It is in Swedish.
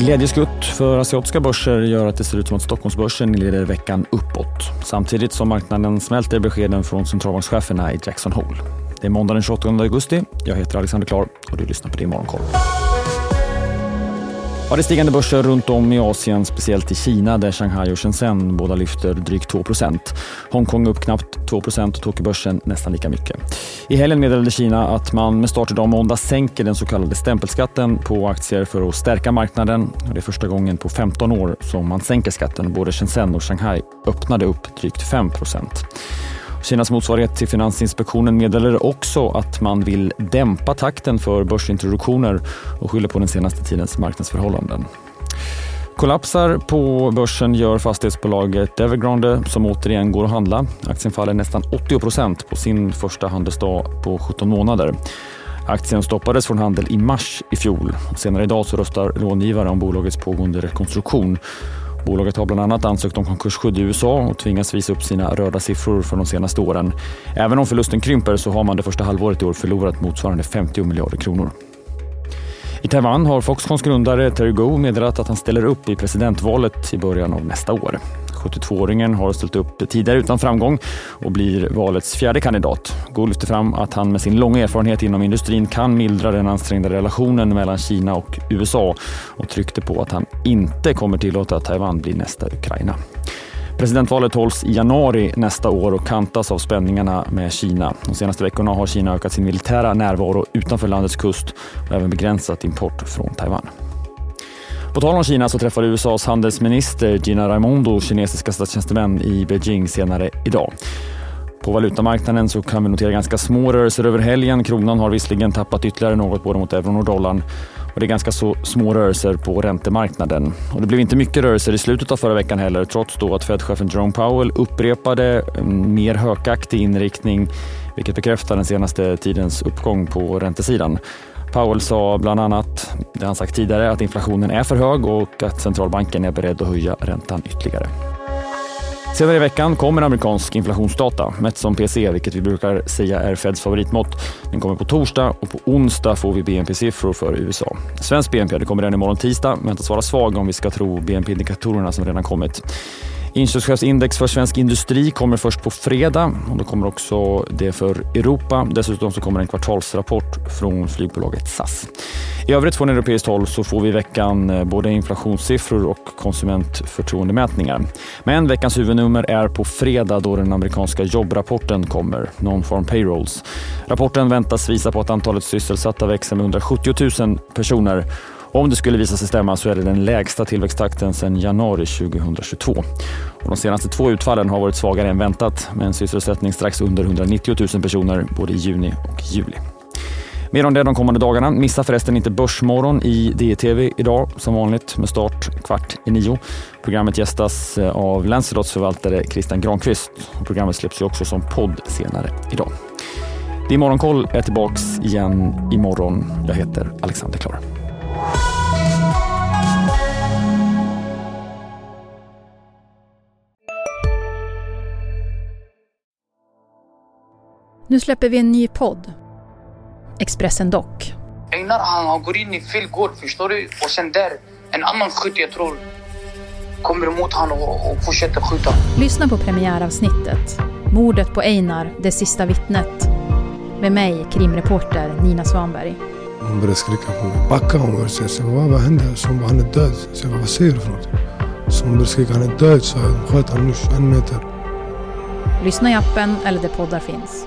Glädjeskutt för asiatiska börser gör att det ser ut som att Stockholmsbörsen leder veckan uppåt. Samtidigt som marknaden smälter beskeden från centralbankscheferna i Jackson Hole. Det är måndag den 28 augusti. Jag heter Alexander Klar och du lyssnar på din morgonkoll. Ja, det är stigande börser runt om i Asien, speciellt i Kina där Shanghai och Shenzhen båda lyfter drygt 2% Hongkong upp knappt 2% och Tokyobörsen nästan lika mycket. I helgen meddelade Kina att man med start idag måndag sänker den så kallade stämpelskatten på aktier för att stärka marknaden. Det är första gången på 15 år som man sänker skatten. Både Shenzhen och Shanghai öppnade upp drygt 5 Kinas motsvarighet till Finansinspektionen meddelade också att man vill dämpa takten för börsintroduktioner och skyller på den senaste tidens marknadsförhållanden. Kollapsar på börsen gör fastighetsbolaget Evergrande som återigen går att handla. Aktien faller nästan 80% på sin första handelsdag på 17 månader. Aktien stoppades från handel i mars i fjol. Senare idag så röstar långivare om bolagets pågående rekonstruktion Bolaget har bland annat ansökt om konkursskydd i USA och tvingas visa upp sina röda siffror för de senaste åren. Även om förlusten krymper så har man det första halvåret i år förlorat motsvarande 50 miljarder kronor. I Taiwan har Foxconns grundare Terry Go meddelat att han ställer upp i presidentvalet i början av nästa år. 72-åringen har ställt upp tidigare utan framgång och blir valets fjärde kandidat. Gou lyfter fram att han med sin långa erfarenhet inom industrin kan mildra den ansträngda relationen mellan Kina och USA och tryckte på att han inte kommer tillåta att Taiwan blir nästa Ukraina. Presidentvalet hålls i januari nästa år och kantas av spänningarna med Kina. De senaste veckorna har Kina ökat sin militära närvaro utanför landets kust och även begränsat import från Taiwan. På tal om Kina så träffar USAs handelsminister Gina Raimondo kinesiska statstjänstemän i Beijing senare idag. På valutamarknaden så kan vi notera ganska små rörelser över helgen. Kronan har visserligen tappat ytterligare något både mot euron och dollarn och det är ganska så små rörelser på räntemarknaden. Och det blev inte mycket rörelser i slutet av förra veckan heller trots då att Fed-chefen Jerome Powell upprepade en mer hökaktig inriktning vilket bekräftar den senaste tidens uppgång på räntesidan. Powell sa bland annat, det han sagt tidigare, att inflationen är för hög och att centralbanken är beredd att höja räntan ytterligare. Senare i veckan kommer amerikansk inflationsdata, mätt som PC, vilket vi brukar säga är Feds favoritmått. Den kommer på torsdag och på onsdag får vi BNP-siffror för USA. Svensk BNP det kommer redan imorgon tisdag, väntas vara svag om vi ska tro BNP-indikatorerna som redan kommit. Inköpschefsindex för svensk industri kommer först på fredag och då kommer också det för Europa. Dessutom så kommer en kvartalsrapport från flygbolaget SAS. I övrigt från europeiskt håll så får vi i veckan eh, både inflationssiffror och konsumentförtroendemätningar. Men veckans huvudnummer är på fredag då den amerikanska jobbrapporten kommer, Non-Farm Payrolls. Rapporten väntas visa på att antalet sysselsatta växer med 170 000 personer om det skulle visa sig stämma så är det den lägsta tillväxttakten sedan januari 2022. Och de senaste två utfallen har varit svagare än väntat med en sysselsättning strax under 190 000 personer både i juni och juli. Mer om det de kommande dagarna. Missa förresten inte Börsmorgon i DTV idag som vanligt med start kvart i nio. Programmet gästas eh, av Lancelots förvaltare Christian Granqvist. Programmet släpps ju också som podd senare idag. Din morgonkoll är tillbaks igen imorgon. Jag heter Alexander Klar. Nu släpper vi en ny podd. Expressen Dock. Einar han går in i fel gård, förstår du? Och sen där, en annan skytt jag tror kommer emot honom och, och fortsätter skjuta. Lyssna på premiäravsnittet. Mordet på Einar, det sista vittnet. Med mig, krimreporter Nina Svanberg. Hon började skrika på mig. Backa hon började säga. Så vad, vad hände? Så hon bara, han är död. Så jag bara, vad säger du för något? Så hon började skrika, han är död. Så jag sköt honom nu 21 meter. Lyssna i appen eller där poddar finns.